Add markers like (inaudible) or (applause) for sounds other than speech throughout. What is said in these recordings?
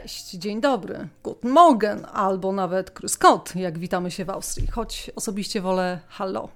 Cześć, dzień dobry, guten Morgen, albo nawet Grüß Gott, jak witamy się w Austrii, choć osobiście wolę hallo.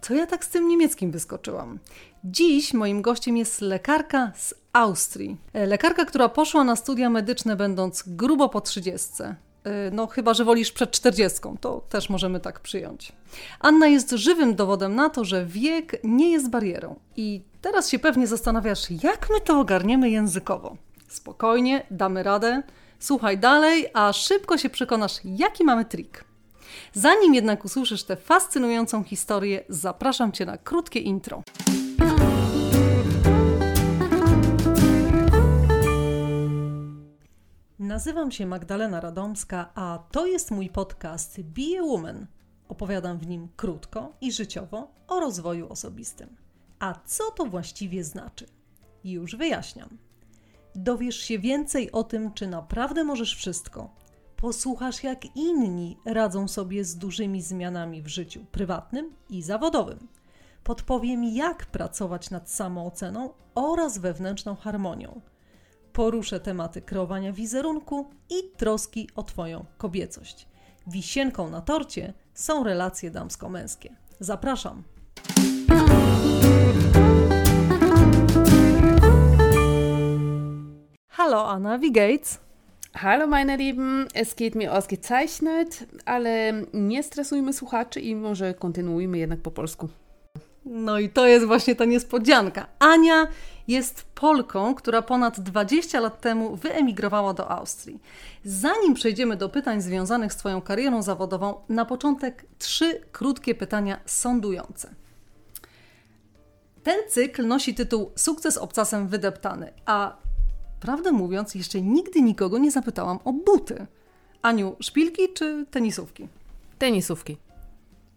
Co ja tak z tym niemieckim wyskoczyłam? Dziś moim gościem jest lekarka z Austrii. E, lekarka, która poszła na studia medyczne będąc grubo po trzydziestce. E, no, chyba, że wolisz przed czterdziestką, to też możemy tak przyjąć. Anna jest żywym dowodem na to, że wiek nie jest barierą. I teraz się pewnie zastanawiasz, jak my to ogarniemy językowo. Spokojnie, damy radę. Słuchaj dalej, a szybko się przekonasz, jaki mamy trik. Zanim jednak usłyszysz tę fascynującą historię, zapraszam Cię na krótkie intro. Nazywam się Magdalena Radomska, a to jest mój podcast Be a Woman. Opowiadam w nim krótko i życiowo o rozwoju osobistym. A co to właściwie znaczy? Już wyjaśniam. Dowiesz się więcej o tym, czy naprawdę możesz wszystko. Posłuchasz, jak inni radzą sobie z dużymi zmianami w życiu prywatnym i zawodowym. Podpowiem, jak pracować nad samooceną oraz wewnętrzną harmonią. Poruszę tematy kreowania wizerunku i troski o Twoją kobiecość. Wisienką na torcie są relacje damsko-męskie. Zapraszam! Hallo Anna, wie geht's? Hallo meine Lieben, es geht mir ausgezeichnet, ale nie stresujmy słuchaczy i może kontynuujmy jednak po polsku. No i to jest właśnie ta niespodzianka. Ania jest Polką, która ponad 20 lat temu wyemigrowała do Austrii. Zanim przejdziemy do pytań związanych z Twoją karierą zawodową, na początek trzy krótkie pytania sądujące. Ten cykl nosi tytuł Sukces obcasem wydeptany, a Prawdę mówiąc, jeszcze nigdy nikogo nie zapytałam o buty. Aniu, szpilki czy tenisówki? Tenisówki.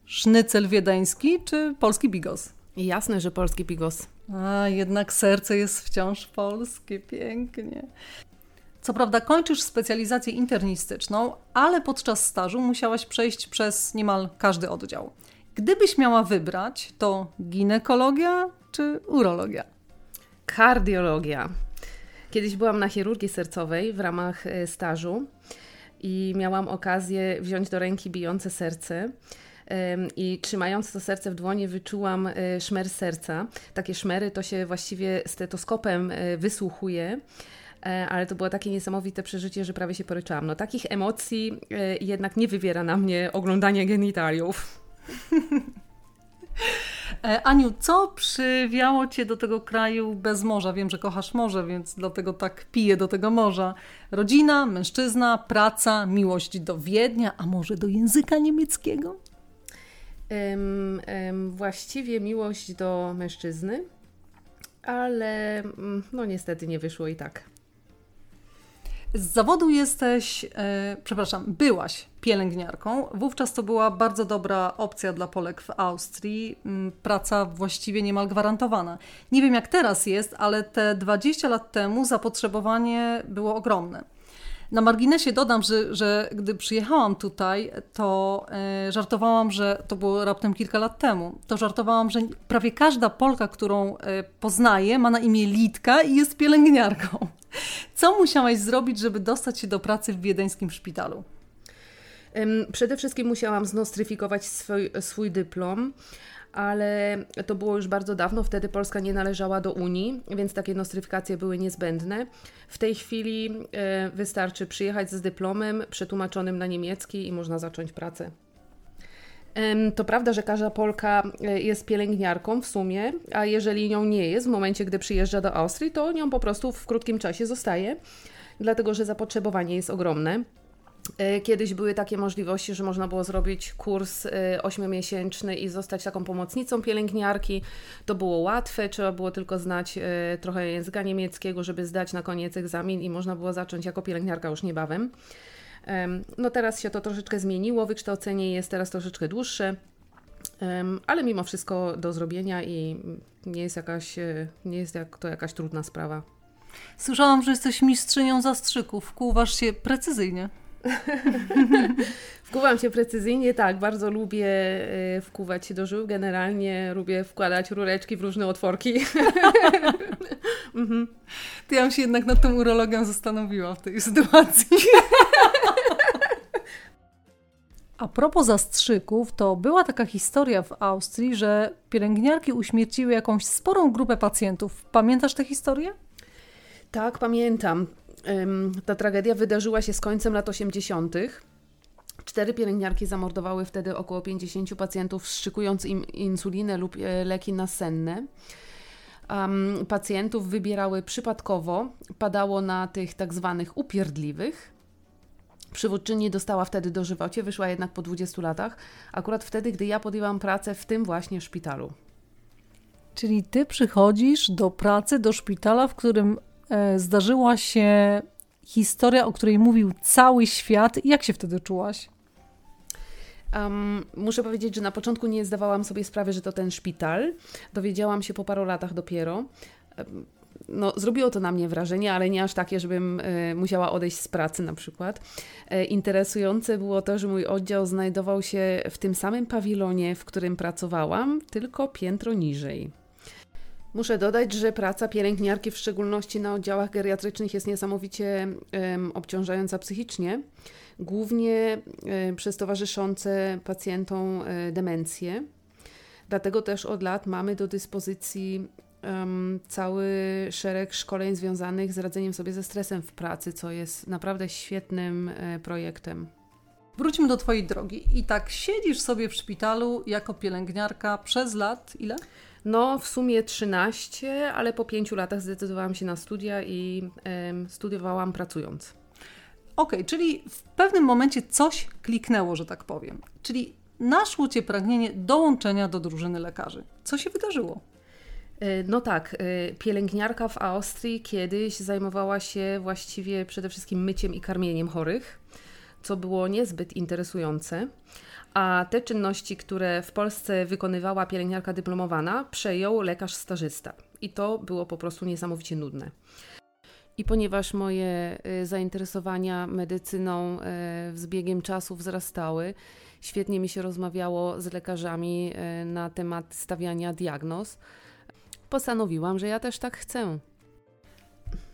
Sznycel wiedeński czy polski bigos? Jasne, że polski bigos. A, jednak serce jest wciąż polskie, pięknie. Co prawda kończysz specjalizację internistyczną, ale podczas stażu musiałaś przejść przez niemal każdy oddział. Gdybyś miała wybrać, to ginekologia czy urologia? Kardiologia. Kiedyś byłam na chirurgii sercowej w ramach e, stażu i miałam okazję wziąć do ręki bijące serce. I trzymając to serce w dłoni, wyczułam e, szmer serca. Takie szmery to się właściwie stetoskopem e, wysłuchuje ale to było takie niesamowite przeżycie, że prawie się poryczałam. No takich emocji jednak nie wywiera na mnie oglądanie genitaliów. (laughs) E, Aniu, co przywiało Cię do tego kraju bez morza? Wiem, że kochasz morze, więc dlatego tak piję do tego morza. Rodzina, mężczyzna, praca, miłość do Wiednia, a może do języka niemieckiego? Um, um, właściwie miłość do mężczyzny, ale mm, no niestety nie wyszło i tak. Z zawodu jesteś, e, przepraszam, byłaś pielęgniarką. Wówczas to była bardzo dobra opcja dla Polek w Austrii. Mm, praca właściwie niemal gwarantowana. Nie wiem jak teraz jest, ale te 20 lat temu zapotrzebowanie było ogromne. Na marginesie dodam, że, że gdy przyjechałam tutaj, to e, żartowałam, że to było raptem kilka lat temu. To żartowałam, że prawie każda Polka, którą e, poznaję, ma na imię Litka i jest pielęgniarką. Co musiałaś zrobić, żeby dostać się do pracy w wiedeńskim szpitalu? Przede wszystkim musiałam znostryfikować swój, swój dyplom ale to było już bardzo dawno, wtedy Polska nie należała do Unii, więc takie nostryfikacje były niezbędne. W tej chwili e, wystarczy przyjechać z dyplomem przetłumaczonym na niemiecki i można zacząć pracę. To prawda, że każda Polka e, jest pielęgniarką w sumie, a jeżeli nią nie jest, w momencie gdy przyjeżdża do Austrii, to nią po prostu w krótkim czasie zostaje, dlatego że zapotrzebowanie jest ogromne. E, kiedyś były takie możliwości, że można było zrobić kurs e, ośmiomiesięczny i zostać taką pomocnicą pielęgniarki. To było łatwe, trzeba było tylko znać e, trochę języka niemieckiego, żeby zdać na koniec egzamin i można było zacząć jako pielęgniarka już niebawem. No teraz się to troszeczkę zmieniło, wykształcenie jest teraz troszeczkę dłuższe, ale mimo wszystko do zrobienia i nie jest, jakaś, nie jest jak to jakaś trudna sprawa. Słyszałam, że jesteś mistrzynią zastrzyków. Kłuwasz się precyzyjnie. (laughs) Wkuwam się precyzyjnie, tak, bardzo lubię y, wkuwać się do żył. Generalnie lubię wkładać rureczki w różne otworki. (laughs) mhm. To ja bym się jednak nad tym urologiem zastanowiła w tej sytuacji. (laughs) A propos zastrzyków, to była taka historia w Austrii, że pielęgniarki uśmierciły jakąś sporą grupę pacjentów. Pamiętasz tę historię? Tak, pamiętam. Ta tragedia wydarzyła się z końcem lat 80. Cztery pielęgniarki zamordowały wtedy około 50 pacjentów, wstrzykując im insulinę lub e, leki nasenne. Um, pacjentów wybierały przypadkowo, padało na tych tak zwanych upierdliwych. Przywódczyni dostała wtedy dożywocie, wyszła jednak po 20 latach, akurat wtedy, gdy ja podjęłam pracę w tym właśnie szpitalu. Czyli ty przychodzisz do pracy, do szpitala, w którym zdarzyła się historia, o której mówił cały świat. Jak się wtedy czułaś? Um, muszę powiedzieć, że na początku nie zdawałam sobie sprawy, że to ten szpital. Dowiedziałam się po paru latach dopiero. No, zrobiło to na mnie wrażenie, ale nie aż takie, żebym y, musiała odejść z pracy na przykład. E, interesujące było to, że mój oddział znajdował się w tym samym pawilonie, w którym pracowałam, tylko piętro niżej. Muszę dodać, że praca pielęgniarki, w szczególności na oddziałach geriatrycznych, jest niesamowicie um, obciążająca psychicznie głównie e, przez towarzyszące pacjentom demencje. Dlatego też od lat mamy do dyspozycji um, cały szereg szkoleń związanych z radzeniem sobie ze stresem w pracy, co jest naprawdę świetnym e, projektem. Wróćmy do Twojej drogi. I tak siedzisz sobie w szpitalu jako pielęgniarka przez lat ile? No, w sumie 13, ale po pięciu latach zdecydowałam się na studia i studiowałam pracując. Okej, okay, czyli w pewnym momencie coś kliknęło, że tak powiem. Czyli naszło Cię pragnienie dołączenia do drużyny lekarzy. Co się wydarzyło? E, no tak, e, pielęgniarka w Austrii kiedyś zajmowała się właściwie przede wszystkim myciem i karmieniem chorych, co było niezbyt interesujące. A te czynności, które w Polsce wykonywała pielęgniarka dyplomowana, przejął lekarz stażysta. I to było po prostu niesamowicie nudne. I ponieważ moje y, zainteresowania medycyną y, z biegiem czasu wzrastały, świetnie mi się rozmawiało z lekarzami y, na temat stawiania diagnoz, postanowiłam, że ja też tak chcę.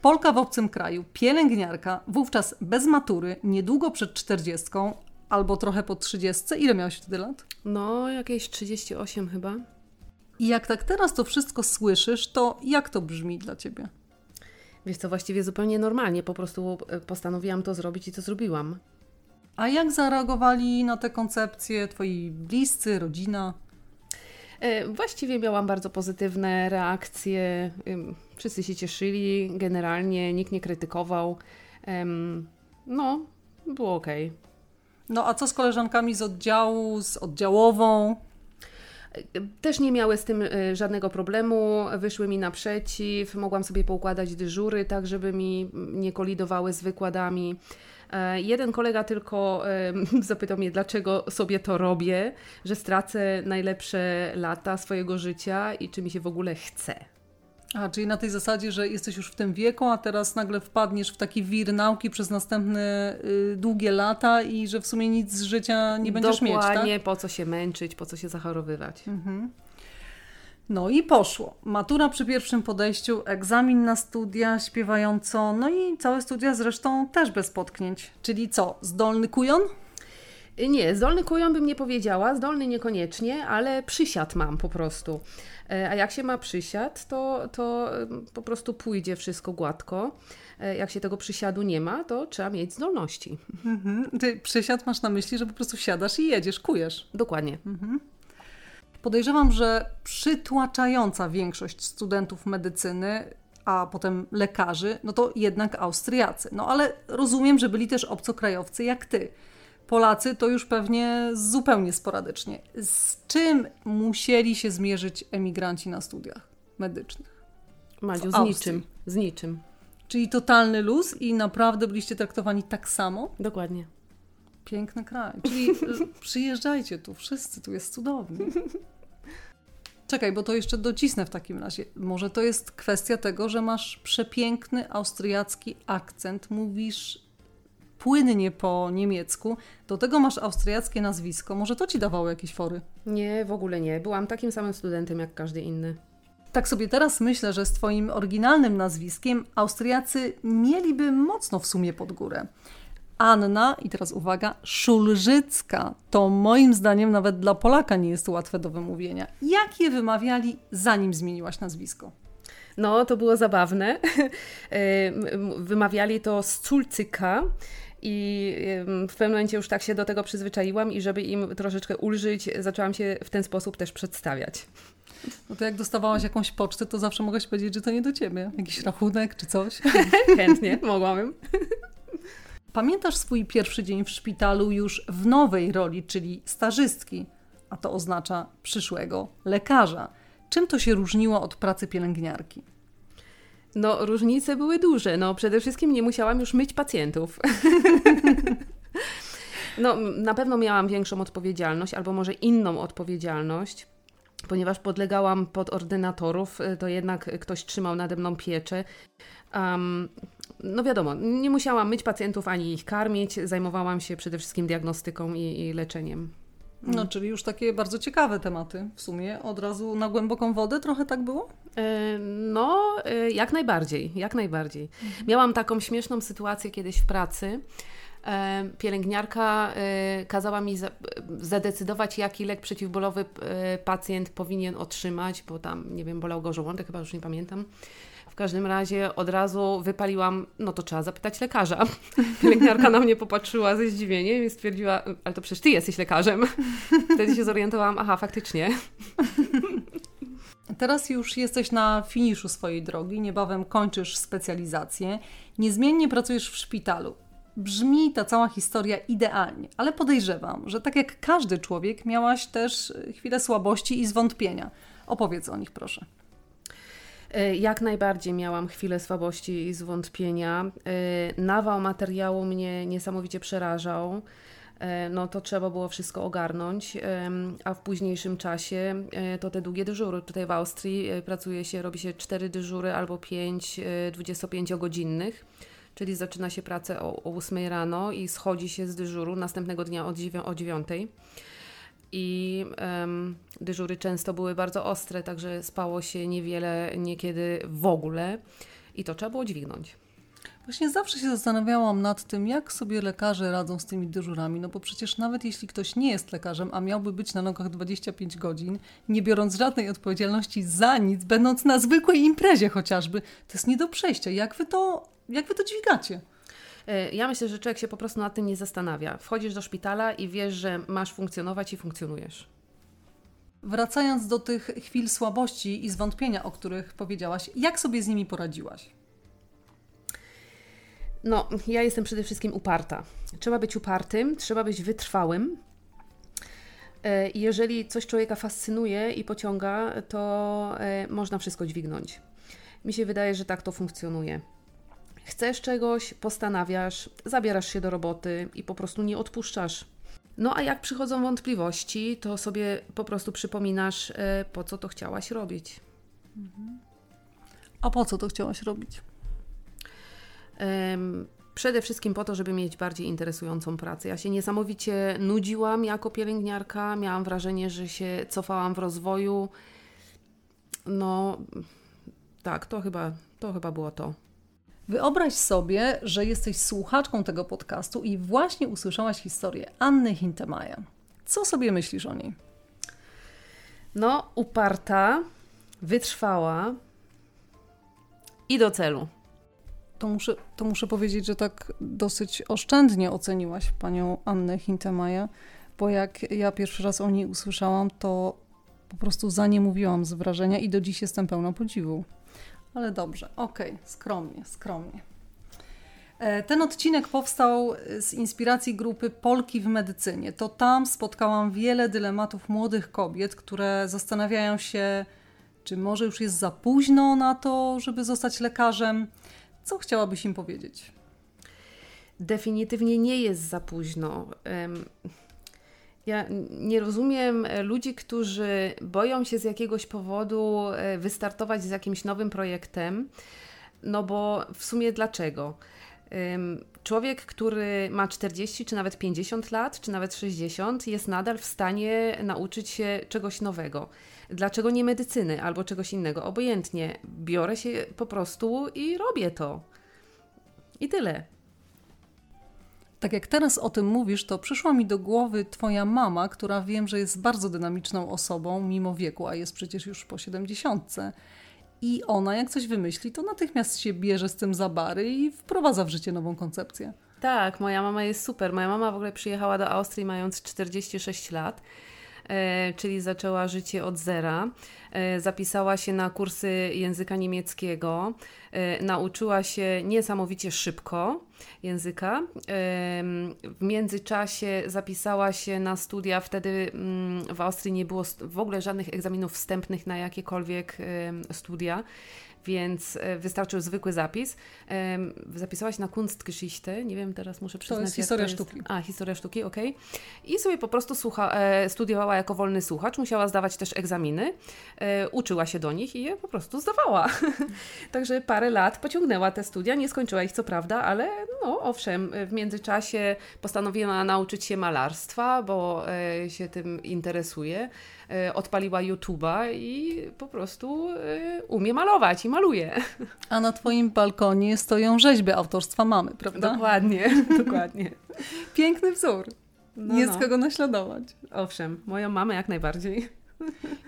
Polka w obcym kraju, pielęgniarka, wówczas bez matury, niedługo przed czterdziestką, albo trochę po trzydziestce. Ile miałaś wtedy lat? No, jakieś 38 chyba. I jak tak teraz to wszystko słyszysz, to jak to brzmi dla ciebie? Wiesz co, właściwie zupełnie normalnie, po prostu e, postanowiłam to zrobić i to zrobiłam. A jak zareagowali na te koncepcje twoi bliscy, rodzina? E, właściwie miałam bardzo pozytywne reakcje. Wszyscy się cieszyli, generalnie nikt nie krytykował. No, było ok. No a co z koleżankami z oddziału, z oddziałową? Też nie miały z tym e, żadnego problemu, wyszły mi naprzeciw, mogłam sobie poukładać dyżury tak, żeby mi nie kolidowały z wykładami. E, jeden kolega tylko (laughs) zapytał mnie, dlaczego sobie to robię, że stracę najlepsze lata swojego życia i czy mi się w ogóle chce. A, czyli na tej zasadzie, że jesteś już w tym wieku, a teraz nagle wpadniesz w taki wir nauki przez następne y, długie lata i że w sumie nic z życia nie będziesz Dokładnie, mieć, tak? Dokładnie, po co się męczyć, po co się zachorowywać. Mhm. No i poszło. Matura przy pierwszym podejściu, egzamin na studia śpiewająco, no i całe studia zresztą też bez potknięć. Czyli co, zdolny kujon? Nie, zdolny kujon bym nie powiedziała, zdolny niekoniecznie, ale przysiad mam po prostu. E, a jak się ma przysiad, to, to po prostu pójdzie wszystko gładko. E, jak się tego przysiadu nie ma, to trzeba mieć zdolności. Mhm. Ty przysiad masz na myśli, że po prostu siadasz i jedziesz, kujesz. Dokładnie. Mhm. Podejrzewam, że przytłaczająca większość studentów medycyny a potem lekarzy, no to jednak Austriacy. No ale rozumiem, że byli też obcokrajowcy jak ty. Polacy to już pewnie zupełnie sporadycznie. Z czym musieli się zmierzyć emigranci na studiach medycznych? Madziu, z niczym. Z niczym. Czyli totalny luz i naprawdę byliście traktowani tak samo? Dokładnie. Piękny kraj. Czyli (laughs) przyjeżdżajcie tu, wszyscy, tu jest cudownie. Czekaj, bo to jeszcze docisnę w takim razie. Może to jest kwestia tego, że masz przepiękny austriacki akcent, mówisz płynnie po niemiecku. Do tego masz austriackie nazwisko. Może to ci dawało jakieś fory? Nie, w ogóle nie. Byłam takim samym studentem jak każdy inny. Tak sobie teraz myślę, że z Twoim oryginalnym nazwiskiem Austriacy mieliby mocno w sumie pod górę. Anna, i teraz uwaga, Szulżycka. To moim zdaniem nawet dla Polaka nie jest łatwe do wymówienia. Jak je wymawiali, zanim zmieniłaś nazwisko? No, to było zabawne. (laughs) Wymawiali to z Culcyka. I w pewnym momencie już tak się do tego przyzwyczaiłam, i żeby im troszeczkę ulżyć, zaczęłam się w ten sposób też przedstawiać. No to jak dostawałaś jakąś pocztę, to zawsze mogłaś powiedzieć, że to nie do ciebie. Jakiś rachunek czy coś. (laughs) Chętnie, mogłabym. Pamiętasz swój pierwszy dzień w szpitalu już w nowej roli, czyli stażystki, a to oznacza przyszłego lekarza. Czym to się różniło od pracy pielęgniarki? No, różnice były duże. No, przede wszystkim nie musiałam już myć pacjentów. (laughs) no, na pewno miałam większą odpowiedzialność, albo może inną odpowiedzialność ponieważ podlegałam pod ordynatorów, to jednak ktoś trzymał nade mną pieczę. Um, no wiadomo, nie musiałam myć pacjentów ani ich karmić, zajmowałam się przede wszystkim diagnostyką i, i leczeniem. No, czyli już takie bardzo ciekawe tematy w sumie. Od razu na głęboką wodę trochę tak było? E, no, e, jak najbardziej, jak najbardziej. Mhm. Miałam taką śmieszną sytuację kiedyś w pracy. E, pielęgniarka kazała mi zadecydować, jaki lek przeciwbólowy pacjent powinien otrzymać, bo tam, nie wiem, bolał go żołądek, chyba już nie pamiętam. W każdym razie od razu wypaliłam, no to trzeba zapytać lekarza. (laughs) Pielęgniarka na mnie popatrzyła ze zdziwieniem i stwierdziła, ale to przecież ty jesteś lekarzem. (laughs) Wtedy się zorientowałam, aha, faktycznie. (laughs) Teraz już jesteś na finiszu swojej drogi, niebawem kończysz specjalizację, niezmiennie pracujesz w szpitalu. Brzmi ta cała historia idealnie, ale podejrzewam, że tak jak każdy człowiek, miałaś też chwilę słabości i zwątpienia. Opowiedz o nich, proszę. E, jak najbardziej miałam chwilę słabości i zwątpienia. E, nawał materiału mnie niesamowicie przerażał. E, no to trzeba było wszystko ogarnąć, a w późniejszym czasie to te długie dyżury. Tutaj w Austrii pracuje się, robi się 4 dyżury albo 5 25-godzinnych, czyli zaczyna się pracę o, o 8 rano i schodzi się z dyżuru następnego dnia o 9 i um, dyżury często były bardzo ostre, także spało się niewiele, niekiedy w ogóle i to trzeba było dźwignąć. Właśnie zawsze się zastanawiałam nad tym, jak sobie lekarze radzą z tymi dyżurami, no bo przecież nawet jeśli ktoś nie jest lekarzem, a miałby być na nogach 25 godzin, nie biorąc żadnej odpowiedzialności za nic, będąc na zwykłej imprezie chociażby, to jest nie do przejścia. Jak wy to, jak wy to dźwigacie? E, ja myślę, że człowiek się po prostu nad tym nie zastanawia. Wchodzisz do szpitala i wiesz, że masz funkcjonować i funkcjonujesz. Wracając do tych chwil słabości i zwątpienia, o których powiedziałaś, jak sobie z nimi poradziłaś? No, ja jestem przede wszystkim uparta. Trzeba być upartym, trzeba być wytrwałym. E, jeżeli coś człowieka fascynuje i pociąga, to e, można wszystko dźwignąć. Mi się wydaje, że tak to funkcjonuje. Chcesz czegoś, postanawiasz, zabierasz się do roboty i po prostu nie odpuszczasz. No a jak przychodzą wątpliwości, to sobie po prostu przypominasz, e, po co to chciałaś robić. A po co to chciałaś robić? Przede wszystkim po to, żeby mieć bardziej interesującą pracę. Ja się niesamowicie nudziłam jako pielęgniarka, miałam wrażenie, że się cofałam w rozwoju. No, tak, to chyba, to chyba było to. Wyobraź sobie, że jesteś słuchaczką tego podcastu i właśnie usłyszałaś historię Anny Hintemaja. Co sobie myślisz o niej? No, uparta, wytrwała i do celu. To muszę, to muszę powiedzieć, że tak dosyć oszczędnie oceniłaś panią Annę Hintemaja, bo jak ja pierwszy raz o niej usłyszałam, to po prostu za nie mówiłam z wrażenia i do dziś jestem pełna podziwu. Ale dobrze, okej, okay. skromnie, skromnie. E, ten odcinek powstał z inspiracji grupy Polki w medycynie. To tam spotkałam wiele dylematów młodych kobiet, które zastanawiają się, czy może już jest za późno na to, żeby zostać lekarzem. Co chciałabyś im powiedzieć? Definitywnie nie jest za późno. Ja nie rozumiem e, ludzi, którzy boją się z jakiegoś powodu e, wystartować z jakimś nowym projektem, no bo w sumie dlaczego? człowiek, który ma 40, czy nawet 50 lat, czy nawet 60, jest nadal w stanie nauczyć się czegoś nowego. Dlaczego nie medycyny albo czegoś innego? Obojętnie. Biorę się po prostu i robię to. I tyle. Tak jak teraz o tym mówisz, to przyszła mi do głowy Twoja mama, która wiem, że jest bardzo dynamiczną osobą mimo wieku, a jest przecież już po 70. I ona, jak coś wymyśli, to natychmiast się bierze z tym za bary i wprowadza w życie nową koncepcję. Tak, moja mama jest super. Moja mama w ogóle przyjechała do Austrii mając 46 lat. E, czyli zaczęła życie od zera. E, zapisała się na kursy języka niemieckiego, e, nauczyła się niesamowicie szybko języka. W międzyczasie zapisała się na studia, wtedy mm, w Austrii nie było w ogóle żadnych egzaminów wstępnych na jakiekolwiek studia więc e, wystarczył zwykły zapis. Zapisałaś na Kunstgeschichte, nie wiem, teraz muszę przyznać. To jest historia to jest. sztuki. A, historia sztuki, okej. Okay. I sobie po prostu słucha, e, studiowała jako wolny słuchacz, musiała zdawać też egzaminy, e, uczyła się do nich i je po prostu zdawała. (laughs) Także parę lat pociągnęła te studia, nie skończyła ich co prawda, ale no owszem, w międzyczasie postanowiła nauczyć się malarstwa, bo się tym interesuje. Odpaliła YouTube'a i po prostu umie malować i maluje. (laughs) A na Twoim balkonie stoją rzeźby autorstwa mamy, prawda? Dokładnie, (laughs) dokładnie. Piękny wzór. No, Jest no. kogo naśladować. Owszem, moją mamę jak najbardziej.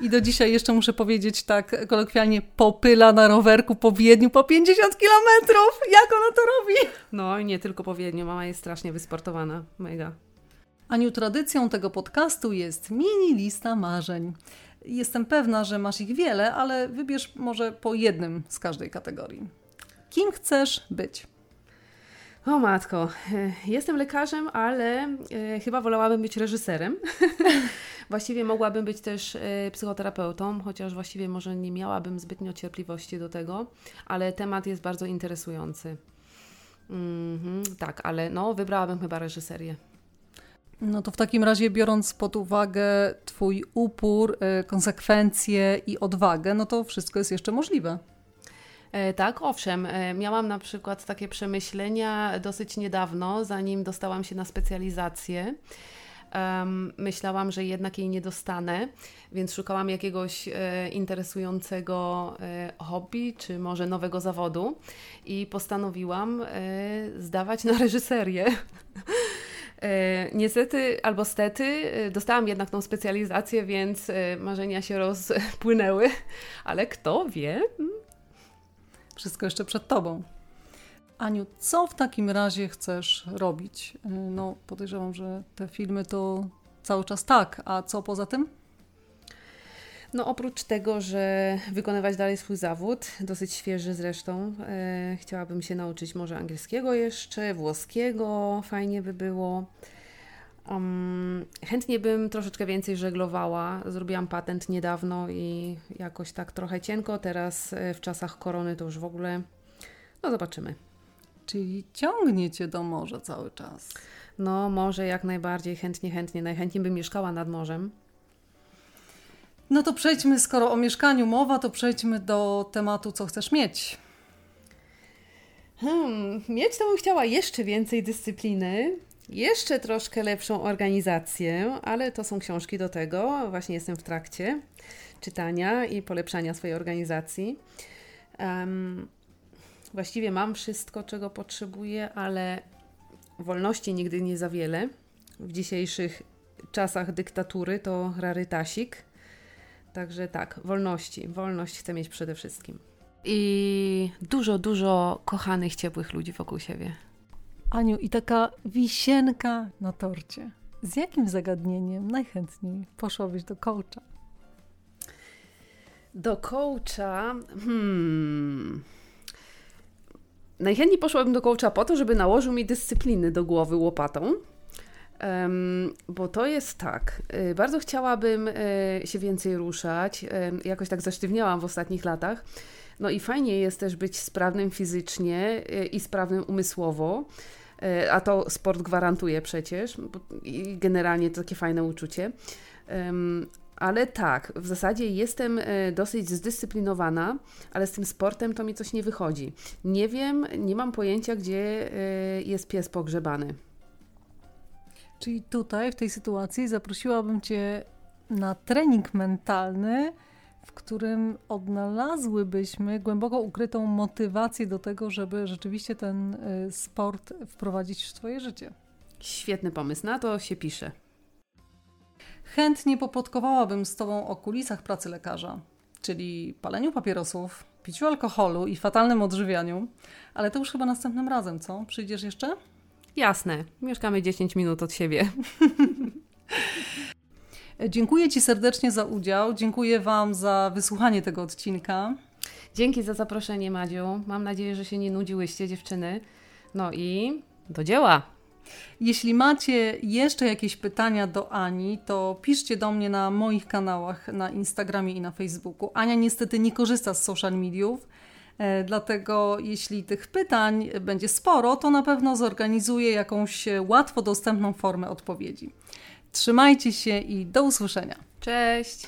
I do dzisiaj jeszcze muszę powiedzieć tak kolokwialnie, popyla na rowerku po Wiedniu po 50 kilometrów. Jak ona to robi? No i nie tylko po Wiedniu, mama jest strasznie wysportowana, mega. Aniu, tradycją tego podcastu jest mini lista marzeń. Jestem pewna, że masz ich wiele, ale wybierz może po jednym z każdej kategorii. Kim chcesz być? O matko, e, jestem lekarzem, ale e, chyba wolałabym być reżyserem. (laughs) właściwie mogłabym być też e, psychoterapeutą, chociaż właściwie może nie miałabym zbytnio cierpliwości do tego, ale temat jest bardzo interesujący. Mm -hmm, tak, ale no, wybrałabym chyba reżyserię. No to w takim razie, biorąc pod uwagę Twój upór, konsekwencje i odwagę, no to wszystko jest jeszcze możliwe. E, tak, owszem. E, miałam na przykład takie przemyślenia dosyć niedawno, zanim dostałam się na specjalizację. Myślałam, że jednak jej nie dostanę, więc szukałam jakiegoś e, interesującego hobby, czy może nowego zawodu i postanowiłam zdawać na reżyserię. (laughs) Niestety albo stety dostałam jednak tą specjalizację, więc marzenia się rozpłynęły, (laughs) ale kto wie? Wszystko jeszcze przed tobą. Aniu, co w takim razie chcesz robić? No, podejrzewam, że te filmy to cały czas tak, a co poza tym? No oprócz tego, że wykonywać dalej swój zawód, dosyć świeży zresztą, e, chciałabym się nauczyć może angielskiego jeszcze, włoskiego, fajnie by było. Um, chętnie bym troszeczkę więcej żeglowała. Zrobiłam patent niedawno i jakoś tak trochę cienko. Teraz e, w czasach korony to już w ogóle. No zobaczymy. Czyli ciągnie cię do morza cały czas. No, może jak najbardziej, chętnie, chętnie. Najchętniej bym mieszkała nad morzem. No to przejdźmy, skoro o mieszkaniu mowa, to przejdźmy do tematu, co chcesz mieć. Hmm, mieć to bym chciała jeszcze więcej dyscypliny, jeszcze troszkę lepszą organizację, ale to są książki do tego. Właśnie jestem w trakcie czytania i polepszania swojej organizacji. Um, właściwie mam wszystko, czego potrzebuję, ale wolności nigdy nie za wiele. W dzisiejszych czasach dyktatury to rarytasik. Także tak, wolności. Wolność chcę mieć przede wszystkim. I dużo, dużo kochanych, ciepłych ludzi wokół siebie. Aniu, i taka wisienka na torcie. Z jakim zagadnieniem najchętniej poszłabyś do coacha? Do coacha. Hmm. Najchętniej poszłabym do coacha po to, żeby nałożył mi dyscypliny do głowy łopatą Um, bo to jest tak, y, bardzo chciałabym y, się więcej ruszać, jakoś tak zasztywniałam w ostatnich latach. No i fajnie jest też być sprawnym fizycznie i sprawnym umysłowo, a to sport gwarantuje przecież i generalnie to takie fajne uczucie. Ale tak, w zasadzie jestem e, dosyć zdyscyplinowana, ale z tym sportem to mi coś nie wychodzi. Nie wiem, nie mam pojęcia, gdzie e, jest pies pogrzebany. Czyli tutaj, w tej sytuacji, zaprosiłabym Cię na trening mentalny, w którym odnalazłybyśmy głęboko ukrytą motywację do tego, żeby rzeczywiście ten y, sport wprowadzić w swoje życie. Świetny pomysł, na to się pisze. Chętnie poplotkowałabym z Tobą o kulisach pracy lekarza, czyli paleniu papierosów, piciu alkoholu i fatalnym odżywianiu, ale to już chyba następnym razem, co? Przyjdziesz jeszcze? Jasne, mieszkamy 10 minut od siebie. (laughs) Dziękuję Ci serdecznie za udział. Dziękuję Wam za wysłuchanie tego odcinka. Dzięki za zaproszenie, Madziu. Mam nadzieję, że się nie nudziłyście, dziewczyny. No i do dzieła. Jeśli macie jeszcze jakieś pytania do Ani, to piszcie do mnie na moich kanałach na Instagramie i na Facebooku. Ania niestety nie korzysta z social mediów, e, dlatego jeśli tych pytań będzie sporo, to na pewno zorganizuję jakąś łatwo dostępną formę odpowiedzi. Trzymajcie się i do usłyszenia. Cześć!